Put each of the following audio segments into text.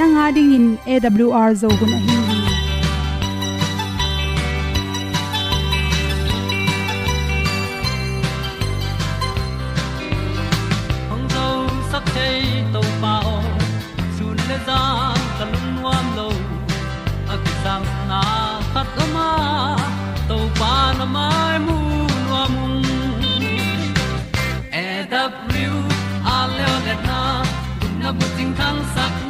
Nanga ding in awr zo gun a hi sắc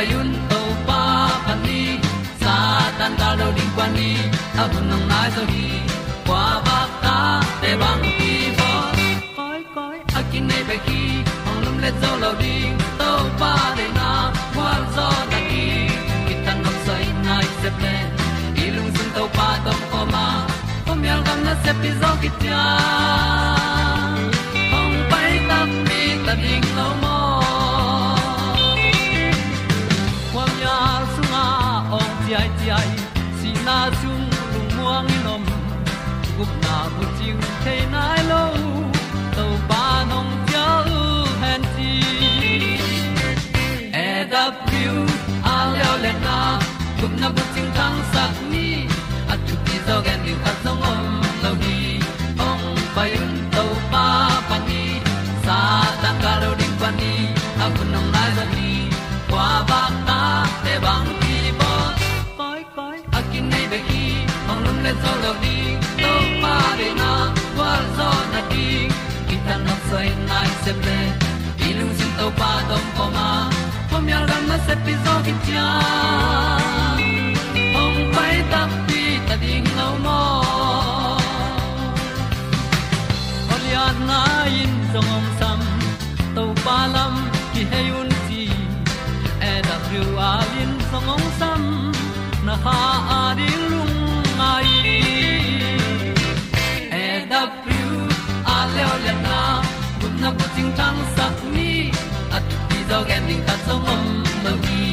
hong un to pa pan ni sa tan da lo ding kwan ni a bu nang mai so hi kwa ba ta te bang ki bo koi koi a kin nei ba ki ong lum le zo lo ding to pa de na kwa zo na ki ki tan nok sai nai se ple i lung sun to pa to ko ma kom yal gam na se pi zo ki ta ong pai ta mi ta ding lo mo ti zo song om lo ni ong pa yun to pa pa ni sa tan ka lo ding pa ni a bu nong lai za ni kwa ba ta te bang ki bo koi koi a kin nei be ki ong lum le zo lo ni to pa de na kwa zo na ki ki ta na sai nai se ple đi lung sin to pa tom ko ma. Pom yal gam na se pi zo ki tia na tang sak ni at ti dog ending ta song om lo gi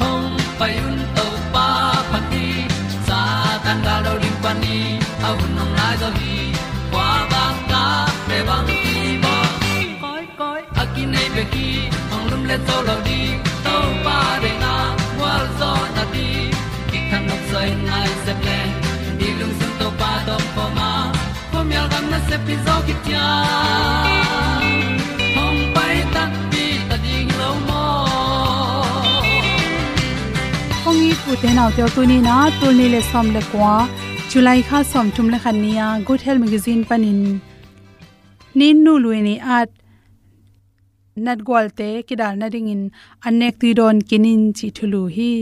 hong pai un to pa pa ti sa tan da do ri pan ni au nong lai do gi kwa ba ta pe bang ti ba koi koi a ki nei be ki hong lum le to lo di to pa de na wa zo na ti ki kan nok sai nai se ple ni lung sun to pa do po ma. Pom yal gam na se pi zo ki tia ong i te nau te tu ni na tu ni le som le kwa chulai kha som tum le khan nia good health magazine panin nin nu luini e at nat gwalte kidal na ring in anek ti don kinin chi thulu hi.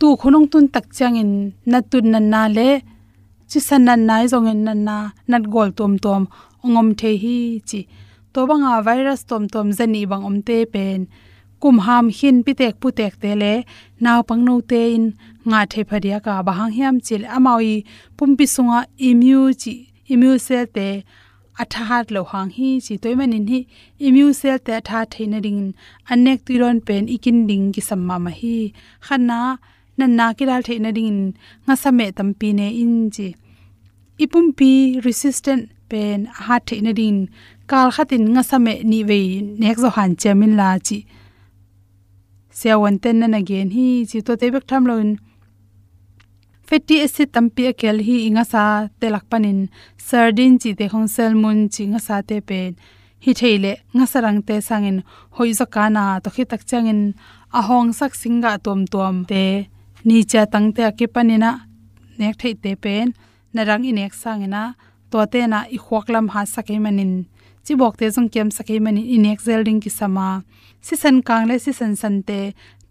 Tu khonong tun tak chang changin natun nan na le chi san nan nai zong in nan na nat gol tom tom ongom the hi chi. To banga virus tom tom zani bang om te pen kum ham hin pitek putek tele naw pangno te in, nga the phadia ka bahang hiam chil amawi, pumpi sunga imu chi imu cell te atha hat lo hang hi chi toy manin hi imu cell te tha theina ring anek tiron pen ikin ding ki samma ma hi. Khana nan na ki dal theina ring nga same tampi ne in chi. Ipumpi resistant pen ha theina ring kal khatin nga same ni ve nek zo han chemin la chi sewan ten na again hi chi to te bek tham loin. Fatty e acid tampi akel hi, inga sa telak panin sardine chi te hong salmon chi nga sa te pen hi, theile nga sarang te sangin. Hoi zakana to khi tak changin. A hong sak singa tom tom te. Ni cha tang te ki panina nek thei te pen. Narang inek sangina. To te na i khwaklam ha sakai manin chi bok te jong kem sakai manin inek zelding ki sama si san kang le si san san te,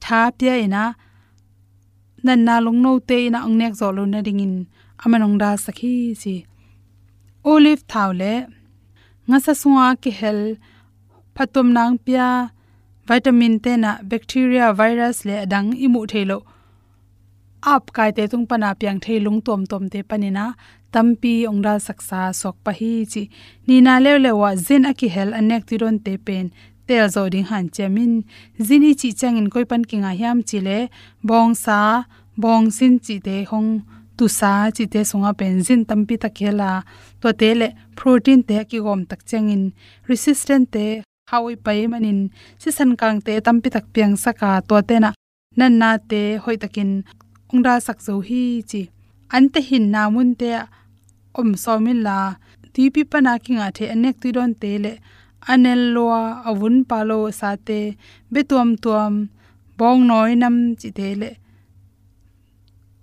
tha pya ina, nan na long no te ina ang nek zo lo na dingin amanong da sakhi si. Olive thawle nga sa suwa ki hel, phatom nang pya vitamin te na bacteria virus le adang imu thelo आप kai तुंग tung pana piang thei तोम तोम ते पनिना तंपी ओंगरा सक्सा सोक sok pa hi chi ni na le le wa zin aki hel anek tel zo ding han chemin zini chi changin koi pan kinga hiam chile bong sa, bong sin chi te hong, tu sa chi te songa pen zin tampi ta khela to te le protein te ki gom tak changin resistant te hawi pai manin si san kang te tampi tak piang saka to te na, nan na te hoi takin ongra sak zo hi chi, an te hin na mun te om so min la, ti pi pa na ki nga the anek ti don te le anel loa avun palo sa te betuam tuam, bong noi nam chi te le.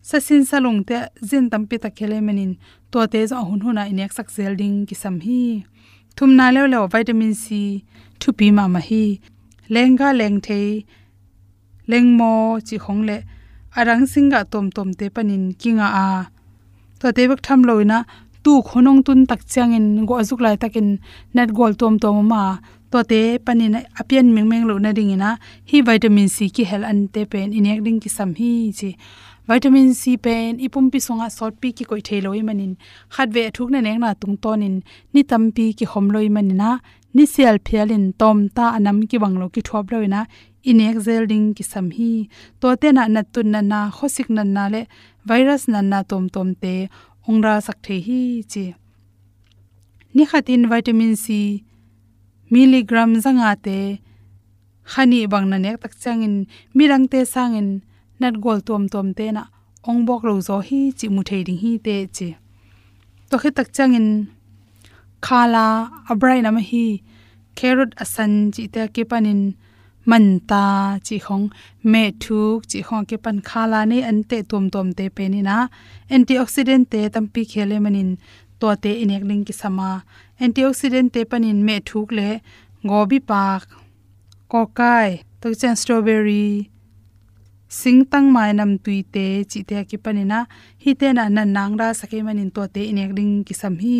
Sa sin salung te, zin tampi ta khele manin to te zo hun huna inek sak zel ding ki sam hi. Thum na le le vitamin c thu pi ma ma hi. Lenga leng the, leng mo chi khong le. Arang singa tom tom te panin kinga a. To te bak tham loina tu khonong tun tak changin go azuk lai takin net gol tom tom ma, to te panin apian meng meng lo na dingina hi vitamin c ki hel an te pen inek ding ki sam hi chi. Vitamin c pen, ipum pi songa salt pi ki koi theloi manin. Khat ve thuk na nek na tung tonin, ni tam pi ki khom loi manina ni sel phialin tom ta anam ki banglo ki thop loina inek zel ding ki sam hi. To te na na tun na na, khosik na na le, virus na na tom tom te ongra sak the hi chi ni khatin vitamin c milligram zanga te khani bang na nek tak changin mirang te sangin nat gol tom tom te na ong bok lo zo hi chi mu thei ding hi te chi to khi tak changin khala abrai na ma hi carrot asan chi te ke panin man ta chi khong me thuk chi khong ke pan khala ne an te tom tom te pe ni na. Antioxidant te tampi khele manin to te inek ling ki sama. Antioxidant te panin me thuk le gobi pak kokai to chen strawberry sing tang mai nam tui te chi te ki panina hi te na nan nang ra sake manin to te inek ring ki sam hi.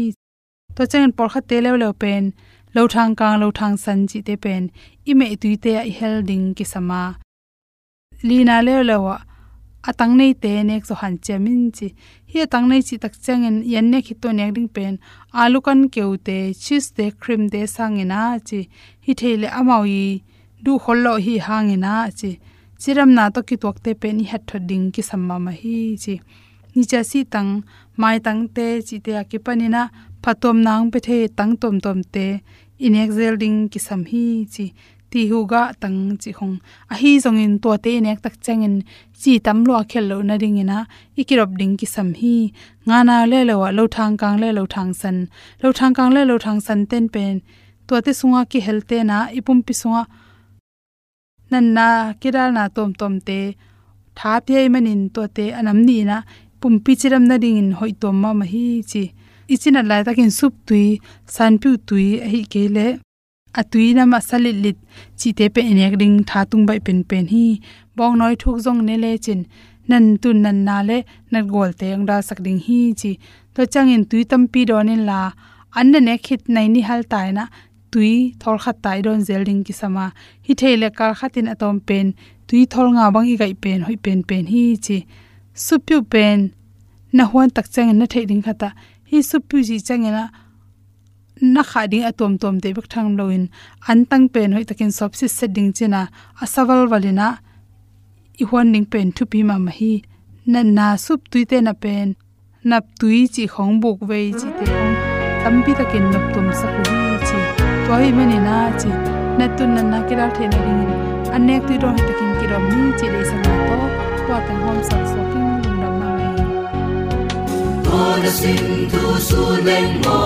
To chen por kha te le le pen lo thang kang lo thang san chi te pen i me tu te a hel ding ki sama lina le le wa atang nei te nek so han chemin chi hi atang nei chi tak changen yan ne khito nek ding pen alu kan keu te cheese te cream te sangena chi hi thele yi du hollo hi hangena chi chiram na to ki tok te pen hi hat thoding ki samma ma hi chi ni cha si tang mai tang te chi te ki panina phatom nang pe the tang tom tom te in exel ding ki sam hi chi ti hu ga tang chi khong a hi zong in to te nek tak chang in chi tam lo khel lo na ding ina ikirop ding ki sam hi nga na le le wa lo thang kang le lo thang san lo thang kang le lo thang san ten pen to te sunga ki helte na ipum pi sunga nan na kiral na tom tom te tha pe manin to te anam ni na pumpi chiram na ding in hoi tom ma ma hi chi ichina lai takin sup tui, san pu tui, hi kele atui na ma salit lit chi te pe enek ding tha tung bai pen pen hi. Bong noi thuk jong ne le chin nan tun nan na le nat gol te ang da sak ding hi chi. To chang in tui tam pi don in la. Anna ne khit nai ni hal tai na. Tui thol khat tai don zel ding ki sama. Hi thele kal khatin atom pen. Tui thol nga bang i gai pen, hoi pen pen hi chi. Supyu pen. Na huan tak chang na thei ding khata hi su pu ji changena na kha ding atom tom te bak thang loin an tang pen hoi takin sop si setting china asawal walina i hon ning pen thu pi ma ma hi. Na na sup tui te na pen. Nap tui chi khong buk ve chi te khong tampi takin nap tum sa ku hi chi. Toy mani na chi. Na tun na na kira the na ring anek tu ro takin kirom ni chi le sa na to. To tang hom sak so to na sin tu su leng mo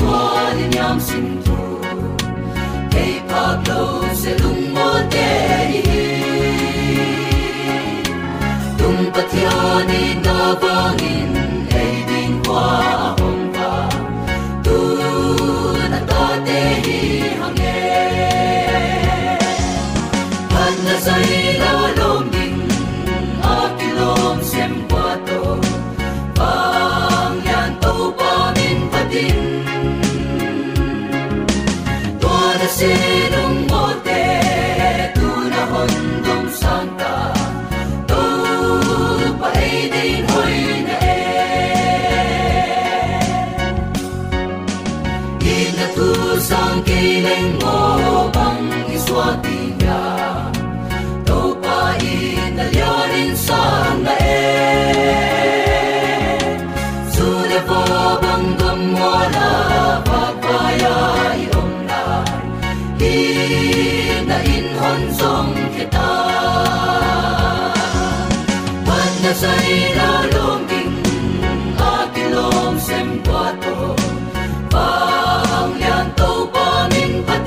to ni nyam sin tu hey pablo se lung mo te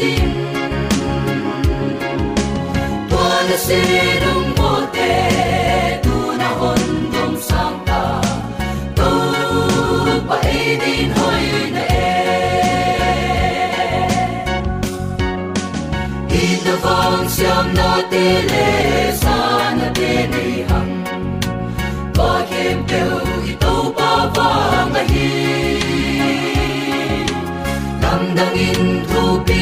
min patin tua na se dong mo te tu na hon dong sang ta to pa e din hoi na e i na vang siam na te le sa na te nei hang ba kem teu i to pa vang a hi. Dang dang in thu pi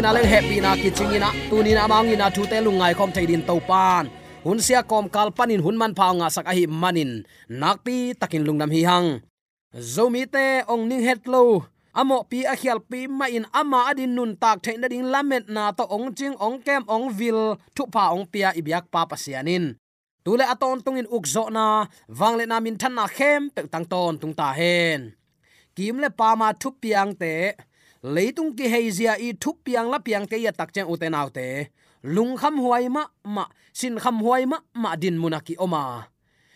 na leng happy na tu ina tunin amang ina thu te lungai khom theidin to pan. Hun sia kom kal panin hun man phao nga sak a hi manin nakpi takin lungnam hi hang. Zomi te ong ning het lo. Amo pi a khial pi ma in ama adin nun tak thein ding lamet na to ong ching ong kem ong vil thu pa ong pia ibyak pa pasianin tule aton tungin ukzo na wangle na min than na khem pe tang ton tung ta hen. Kim le pa ma thu piang te leitung ki heizia i thup piang la piang te ya tak chang uten autte lung kham huai ma ma, sin kham huai ma ma din munaki oma.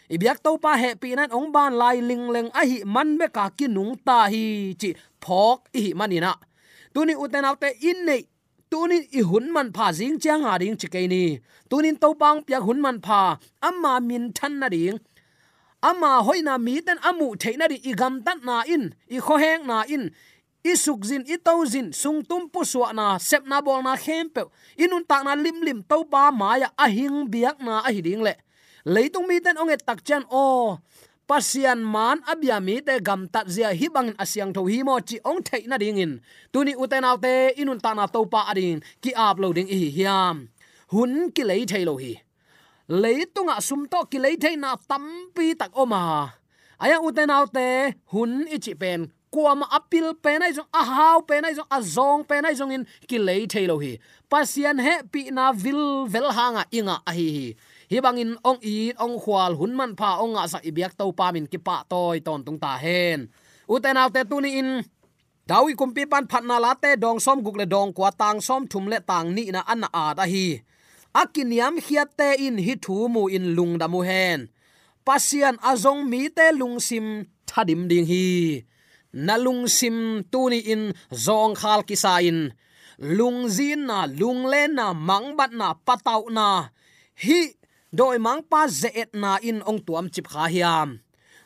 Ibyak to pa he pi nan ong ban lai ling leng a hi man me ka ki nung ta hi chi phok i hi manina tuni uten autte in nei. Tunin i hun man pha jing chiang a ding chi ke ni. Tunin to pang pyak hun man pha, amma min than na ding. Ama hoina mi ten amu theina ri igam tan na in, i kho heng na in isuk zin i to zin, sung tum pu suwa na, sep na bol na khempe inun tak na lim lim to pa ma ya biak na ahiding le. Leitung mi ten onge tak chan o, pasian man abia mi te gam tat zia hi bang asyang tho hi mo chi ong thei na ding in. Tuni uten alte inun ta na to pa adin ki uploading hi hiam. Hun ki lei thei lo hi. Leitunga sumto ki lei thei na tampi tak oma. Aya uten alte hun ichi pen kuam apil pe nai jong a hau pe nai jong a zong pe nai jong in ki lei thailo hi. Pasian he pi na vil vel hanga inga a hi. Hi hi bangin ong i ong khwal hun man pha ong nga sa ibyak to pa min ki pa toy ton tung ta hen. Uten autte tuni in dawi kumpi pan phatna la te, dong som guk le dong kwa tang som thum le tang ni na an a da hi. Akiniam hiat te in hi thu mu in lung da mu hen. Pasian azong mi te lung sim thadim ding hi nalung sim tuni in, zong khal kisa in. Lung zin na, lung len na, mang bat na, patau na. Hi, doi mang pa zeet na in ong tuam chip kha hiam.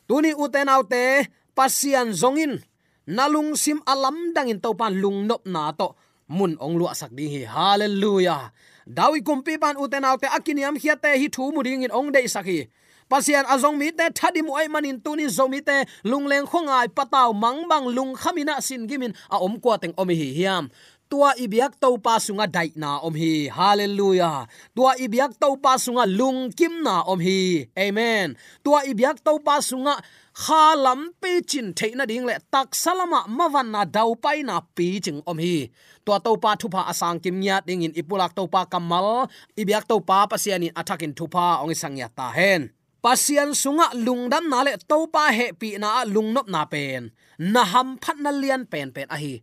Tuni uten autte pasian zongin nalung sim alam dangin to pan lung nop na to. Mun ong lua sak ding hi. Hallelujah. Dawi kumpi pan uten autte akiniam hiate hi thu mu ding in ong dei sakhi pasian azong mi te thadi mu ai manin tuni zomi te lungleng khongai pataw mangbang lung khamina sin gimin, a om kwa teng omi hi hiam. Tua ibiak to pa sunga dai na om hi. Hallelujah. Tua ibiak to pa sunga lung kim na om hi. Amen. Tua ibiak to pa sunga kha lam pe chin theina ding le, tak salama mawan na dau pai na pi ching om hi. Tua to pa thupa asang kim nya ding in ipulak to pa kamal ibiak to pa pasian pasiani athakin thupa ong sangya ta hen pasian sunga lungdam na le topa he pi na lungnop na pen. Na ham phat na lian pen pen a hi.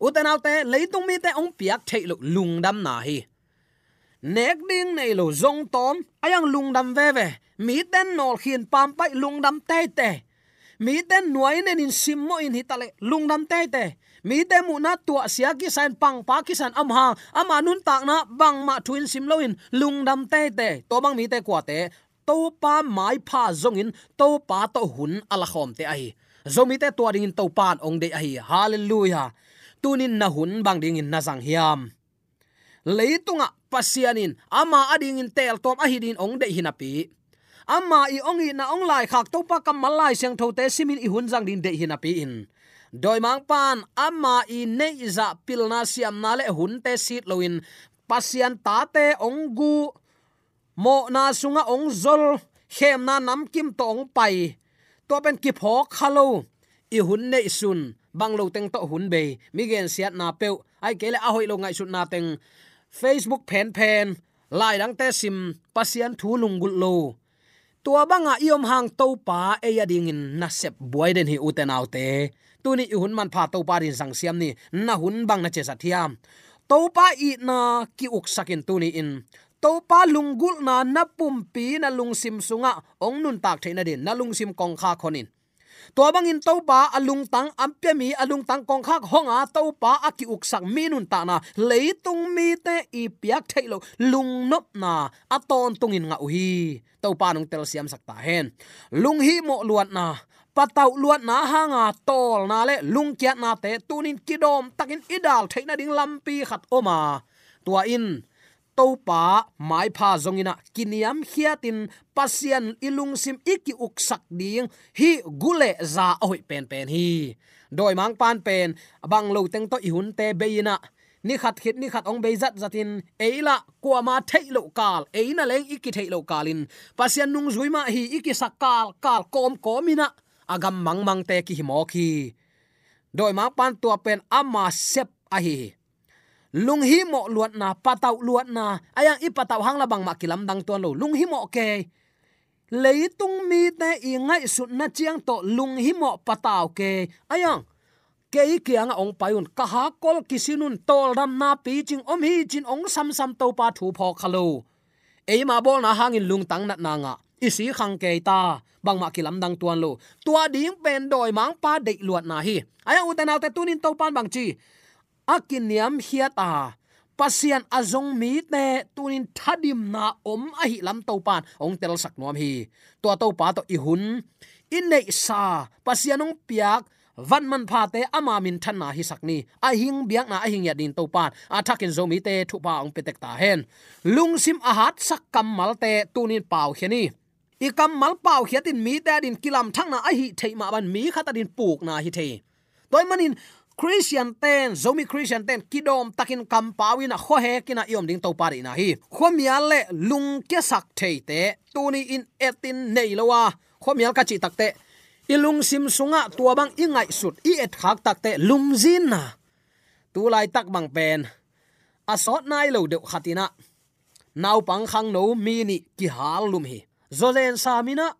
Uten autte leitung mi te ong piak thei lu lungdam na hi. Nek ding nei lo zong tom, ayang lungdam ve ve. Mi ten nol khian pam pai lungdam te te. Mi ten nuai nen in sim mo in hitale lungdam te te. Mi te mu na tua sia ki san pang pa ki san am ha. Ama nun tak na bang ma thuin sim loin lungdam te te. To bang mi te kwa te to pa mai pha zong in to pa to hun ala khom te ai zomi te to ding to pan ong de ai hallelujah. Tunin na hun bang ding in nazang hiam. Leitunga pasianin ama ading in tel tom ahidin ong de hinapi ama i ong i na ong lai khak to pa kam malai seng tho te simin i hun jang din de hinapi in. Doi mang pan, ama i ne iza pilna siam na le hun te sit loin pasian ta te ong gu mo na sunga ong zol khem na nam kim to ong pai to pen ki phok khalo i hun nei sun bang lo teng to hun be mi gen siat na pe ai kele a hoi lo ngai sut na teng facebook pen pen lai dang te sim pasian thu lung gul lo tua banga iom hang to pa e ya ding in na sep boy den hi uten autte tuni hun man pha to pa rin sang siam ni, na hun bang na che sa thiam to pa i na ki uk sakin tuni in to pa lungul na na pum pi na lung sim sunga. Ong nun tak theina din. Na lung sim kong kha khonin. To bangin to pa alung tang ampya mi alung tang kong khak honga to pa aki uksak minun ta na. Leitung mi te i piak thailo lung nop na. Aton tungin nga uhi. To pa nong tel siam sakta hen. Lung hi mo luat na. Patau luat na hanga tol na le. Lung kiat na te tunin kidom takin idal thaina ding lampi khat oma. Tua in to pa mai pha zongina kiniam hiatin pasian ilung sim iki uksak ding, hi gule za oi pen pen hi. Doi mang pan pen, bang lo teng to i hun te beina ni khat khit, ni khat ong be zat zatin. Eila kwa ma thailo kal. Eina leng iki thailo kalin. Pasian nung zuima hi iki sakal kal kom komina agam mang mang te ki hi mo khi doi mang pan tua pen ama sep a hi lung hi mo luat na, patau luat na. Ayang i patau hang la bang ma kilam dang ton lo. Lung hi mo ke. Leitung mi te ingai sut na chiang to lung hi mo patau ke. Ayang, ke ki anga ong payun ka ha kol kisinun tol ram na pi ching om hi chin ong sam sam to pa thu pho khalo ei ma bol na hangin lung tang nat na nga. Isi khang ke ta. Bang ma kilam dang tuan lo. Tua ding pen doi mang pa de luat na hi. Aya utanaw te tunin to pan bang chi akiniam hiata. Pasian azong mi te, tunin thadim na om a hi lam to pan ong tel sak nom hi. To to pa to i hun in nei sa pasianong piak. Van man pha te ama min than na hi sakni a hing biak na a hing ya din to pan a thakin zo mi te thu pa ong petek ta hen. Lung sim a hat sak kam mal te tunin pau hiani i kam mal pau hiatin mi te din kilam thang na a hi thei ma ban mi khata din puk na hi thei. Toy manin christian ten zomi christian ten kidom takin kampawin a kho he kina iom ding to pari na hi. Khomial le lung ke sak theite tuni in etin nei lowa à. khomial ka chi takte ilung sim sunga à, tua bang ingai sut i et khak takte lungzin na à. tu lai tak bang pen asot nai lo de khatina nau pang khang no mi ni ki hal lum hi. Zolen samina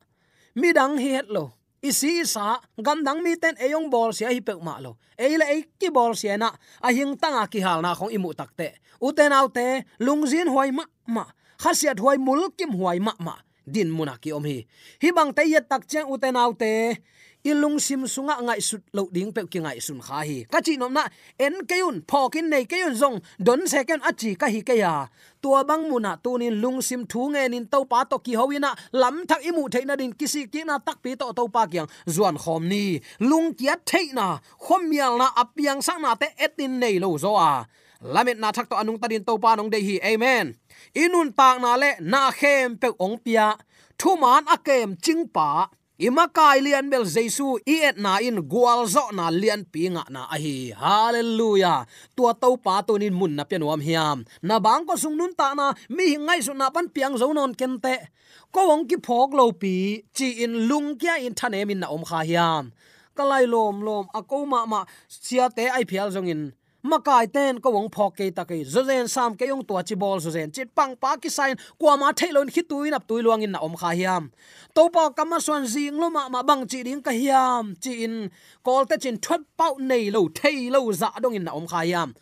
mi dang hi het lo isi sa gam dang mi ten eyong bol sia hi pek ma lo. Eile ei, ki bol sia na, a hing tanga ki hal na khong imu takte uten autte lungzin huai ma ma khasiat huai mul kim huai ma ma din muna ki om hi. Hi bang te yet tak chen uten autte ilung sim sunga ngai sut lo ding pe ki ngai sun kha hi. Ka chi nom na en keun phokin nei keun zong, don second achi ka hi ke ya. Tua bang muna tunin lung sim thu nge nin to pa to ki hoina lam thak imu theina din kisi ki na tak pi to to pa kyang. Zuan khom ni, lung kia theina khom mial na apiang sang na te etin nei lo zo a. Lamet na thak to anung tadin to pa nong de hi, amen. Inun tak na le na khem pe ong pia, thu man akem ching pa ima kai lian bel jesu i et na in gwal zo na lian pi nga na a hi. Hallelujah. Tua to pa to nin mun na pe hiam. Na bang ko sung nun ta na, mi ngai su na pan piang zo non ken te. Ko wong ki phok lo pi, chi in lung kya in thane min na om kha hiam. Kalai lom lom, a ko ma ma, sia te ai phial zong in makai ten ko wong phok ke ta ke zozen, sam ke yong tua chi bol zozen. Chit pang pa ki sign. Kwa ma thailon khi tuin ap tui luang in na om kha hiam. To pa kama swan jing lo ma ma bang chi ding ka hiam. Chi in kol te chin thot pau nei lo thei lo za dong in na om kha hiam.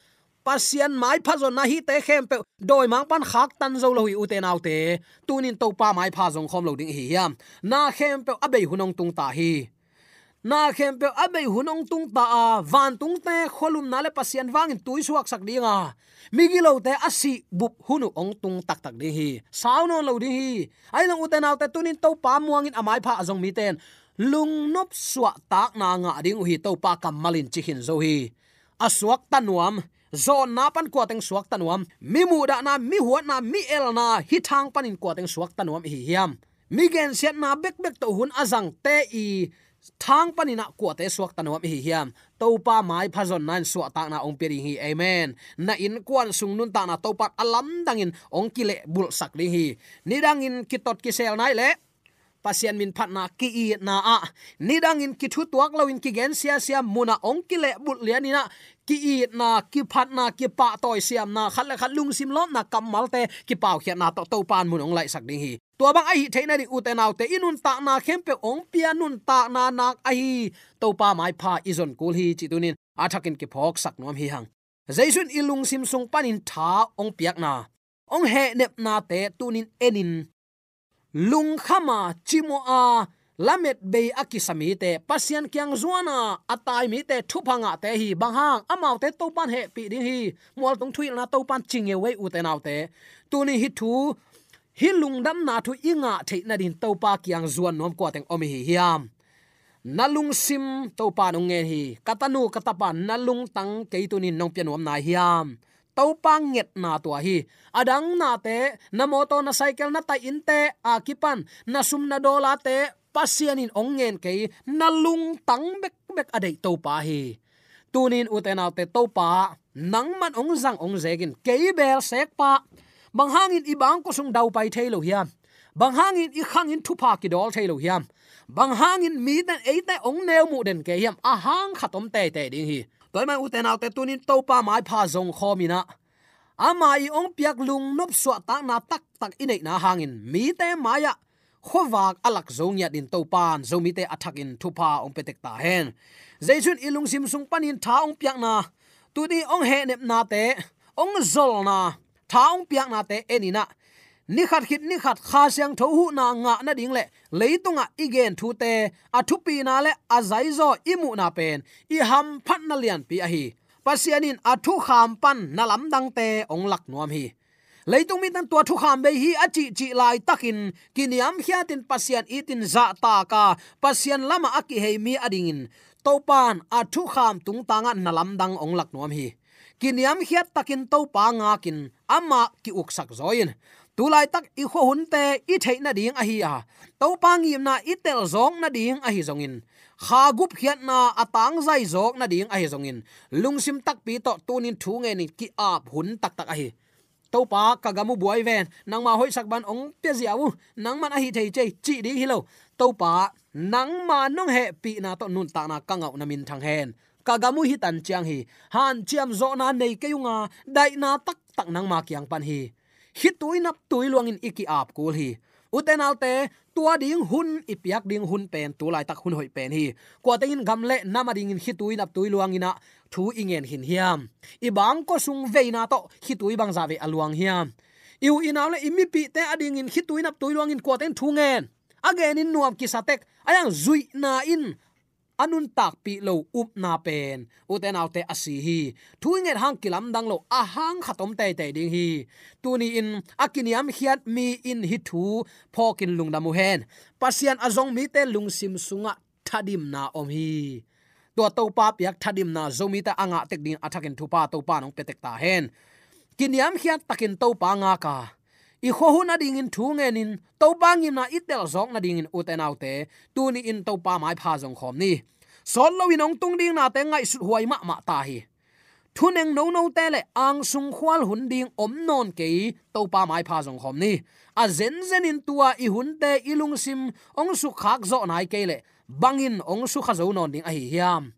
Pasian mai phazon na hi te khem pe doi mang pan khak tan zo lo hi u te nau te tunin to pa mai pha zong khom lo ding hi hiam. Na khem pe abei hunong tung ta hi na khem pe abe hunong tung ta a, van tung te, kholum na le pasian wang tui suak sak dinga. Migilo te asi bup hunu ong tung tak tak di hi. Sauno lo di hi? Ai long uten autte tunin to pa muangin amai pha azong mi ten. Lung nop suwa tak na nga ding hi to pa kamalin chi hin zo hi. Asuak tanuam, zo na pan kwa teng suak tanuam. Mi mu da na, mi huat na, mi el na, hi thang panin kwa teng suak tanuam hi hiam. Mi gen set na bek bek to hun azang te i thang panina kwa te suak tanwa hi hiam. Topa mai phazon nan suwa ta na ong peri hi, amen. Na in kwan sung nun ta na to pa alam dangin ong kile bul sakli hi. Nidangin kitot kisel nai le pasian min phat na ki i na a. Ni in ki thu tuak lawin ki gen sia sia muna ong kile bul lianina ki i na, ki phat na, ki pa toy siam na. Khat la khat lung sim lom na kamal te, ki pau khia na to to pan mun ong lai sak ding hi. Tua bang ai theina ri nau te inun ta na, khem pe ong pia nun ta na nak ai to pa mai pha izon kul hi chi tunin athakin ki phok sak nom hi hang. Zaisun ilung sim sung panin tha ong piak na. Ong he nep na te tunin enin lung khama chimo a, lamet be akisami te pasian kyang zuana, atai mi te thupanga te hi banghang, amau te to pan he pi ding hi mol tung thui na to pan chinge we u te nau te. Tuni hi thu, hi lungdam na thu inga theina din topa kyang zuan nom ko teng omi hi hiam. Nalung sim topa nong nge hi, katanu katapa nalung tang keitunin nong pianom na hiam topa nget na to hi adang na te na moto na cycle na ta a akipan, na sum na dola te, pasianin ongen ke nalung tang bek bek adai topa hi tunin uten te topa nangman ong zang ong zegin keibel sekpa bang hangin ibang ko sung dau pai thailo hiam bang hangin i khangin thupa ki dol thailo hiam bang hangin mi den eite ong neu mu den ke hiam a hang khatom te te ding hi toy man uten autte tunin topa mai pha zong khomina ama i ong piak lung nop swa ta na tak tak inei na hangin. Mi te maya khowak alak zong ya din topan zo mi te athak in thupa ong petek ta hen. Zaitun ilung sim sung panin tha ong piak na. Tu di ong he nep na te. Ong zol na. Tha ong piak na te enina ni khat khit, ni khat kha siang tho hu na nga na ding le. Leitunga igen thu te athu pi na le azai zo imu na pen. I ham phat na lian pi a hi. Pasianin thu kham pan na lam dang te, ong lak nuam hi. Leitung mi tan tua thu kham be hi a chi lai takin. Kiniam hiatin pasian itin za ta ka. Pasian lama aki hei mi adingin topan thu kham tung tanga nalam dang ong lak nuam hi. Kiniam hiat takin to pa nga kin. Ama ki uksak zoin tulai tak i kho hun te i theina ding a hi à. a to pa ngim na i tel zong na ding a hi zongin kha gup hiat na atang zai zok na ding a hi zongin lungsim tak pi to tunin thu nge ni ki ap hun tak tak a hi. To pa ka gamu buai ven nang ma hoi sak ban ong pe ziawu nang man a hi thei chei chi di hi lo to pa, nang ma nong he pi na to nun ta na kangau na min thang hen kagamu hi tan chiang hi, han chiam zo na nei ke yunga dai na tak tak nang ma kyang pan hi hi tui nap tui luang in iki ap kul hi uten alte tua ding hun ipiak ding hun pen tu lai tak hun hoi pen hi kwa te in gamle nama ding à in hitui nap tui luang ina thu ingen hin hiam. I bang ko sung veina to hitui bang za aluang à hiam. Iu inaule imi pi te ading à in hitui nap tuiluang in thu thungen again in nuam kisatek, ayang zui na in anun tak pi lo up na pen. Uten autte asi hi. Thuinget hang kilam dang lo a hang khatom te te ding hi. Tuni in akiniam hiat mi in hi thu phokin lungdamu hen. Pasian azong mi te lungsim sunga thadim na om hi. To to pa piak thadim na zomi ta anga tek ding athakin thupa to pa nong petek ta hen. Kiniam hiat takin to pa nga ka i kho hu na ding in thu nge nin to pa ngi na itel zok na ding in uten autte tu ni in to pa mai pha jong khom ni sol lo winong tung ding na te ngai su huai ma ma ta hi. Thuneng no no te le ang sung khwal hun ding om non ke to pa mai pha jong khom ni a zen zen in tua i hun te ilung sim ong su khak zo nai ke le, bangin ong su kha zo non ding a hi hiam.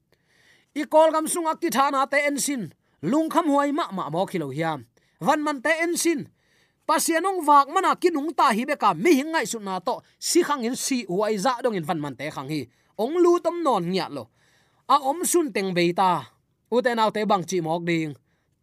I kol gam sung ak ti thana te en sin, lung kham huai ma ma mo khilo hiam. Van man te en sin pasianong wak mana kinung ta hi beka mi hingai su na to. Si khang in si uai za dong in van man te khang hi. Ong lu tom non nya lo. A om sun teng be ta. U te nau te bang chi mok ding.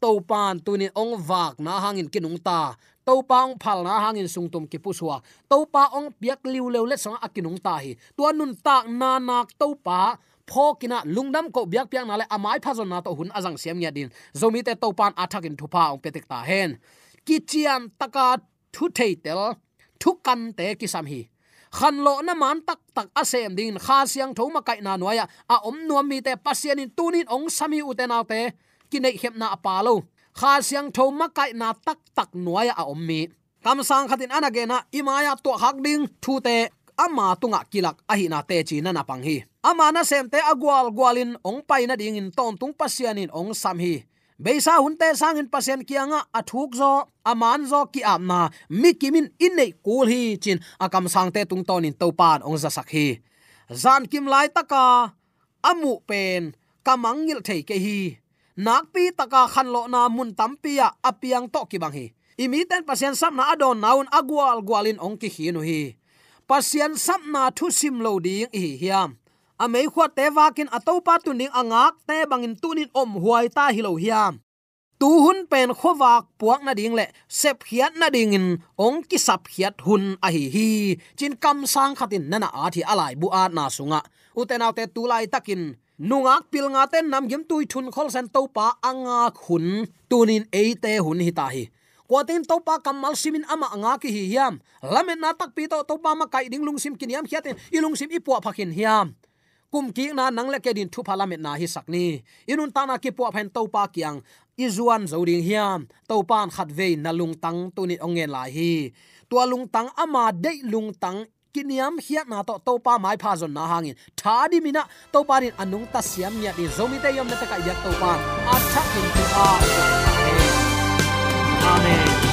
To pan tu ni ong wak na hangin kinung ta. To pa ong phal na hangin sungtum ki puswa to pa ong piak liu leu le song akinung ta hi. Tua nun ta na nak to pa phokina lungdam ko biak piak na le amai phazon na to hun azang siam nya din zomi te to pan athakin thupa ong petek ta hen kichian taka thu thei tel thu kan te ki sam hi. Khan lo na man tak tak asem ding, kha siang thoma kai na noya a om nuam mi te pasian in tunin ong sami uten autte kinai hem na apalo kha siang thoma kai na tak tak noya a om mi. Kam sang khatin anagena imaya to hak ding, thu te ama tunga kilak ahina te chi na na pang hi. Ama na sem te agwal gwalin ong pai na ding in ton tung pasianin ong sam hi beisa hunte sangin pasien kianga athuk zo aman zo ki amna mi kimin inei kul hi chin. Akam sangte tung tonin topan ong za sakhi zan kim lai taka amu pen kamangil thei ke hi. Nakpi taka khan lo na mun tampia apiang to ki bang hi. Imi ten pasien sam na adon naun agwal gwalin ong ki hi no hi. Pasien sam na thu sim lo ding hi hiam amei khuat te wakin atopa tuning angak te bangin tunin om huai ta hilo hiam. Tu hun pen khowak puak na ding le, sep khiat na ding in, ong ki sap khiat hun a hi hi. Chin kam sang khatin nana a thi alai bu a na sunga. Uten autte tu lai takin, nungak pil nga ten nam gem tui thun khol san to pa anga khun tunin te hun hi ta hi. Kwatin to pa kamal simin ama anga ki hi hiam. Lamen na tak pi to to pa ma kai ding lung sim kiniam khiatin ilung sim ipua phakin hiam kum ki na nang le ke din thu parliament na hi sakni inun ta na ki po phen to pa kyang izuan zoding hiam. To pan khat ve na lung tang tu ni ongen la hi. Tua lung tang ama de lung tang. Kiniam hiat na to to pa mai pha zon na hangin. Tha di mina to pa rin anung ta siam nya di zomi te yom na ta ka yak to pa. A tha in tu a. Amen.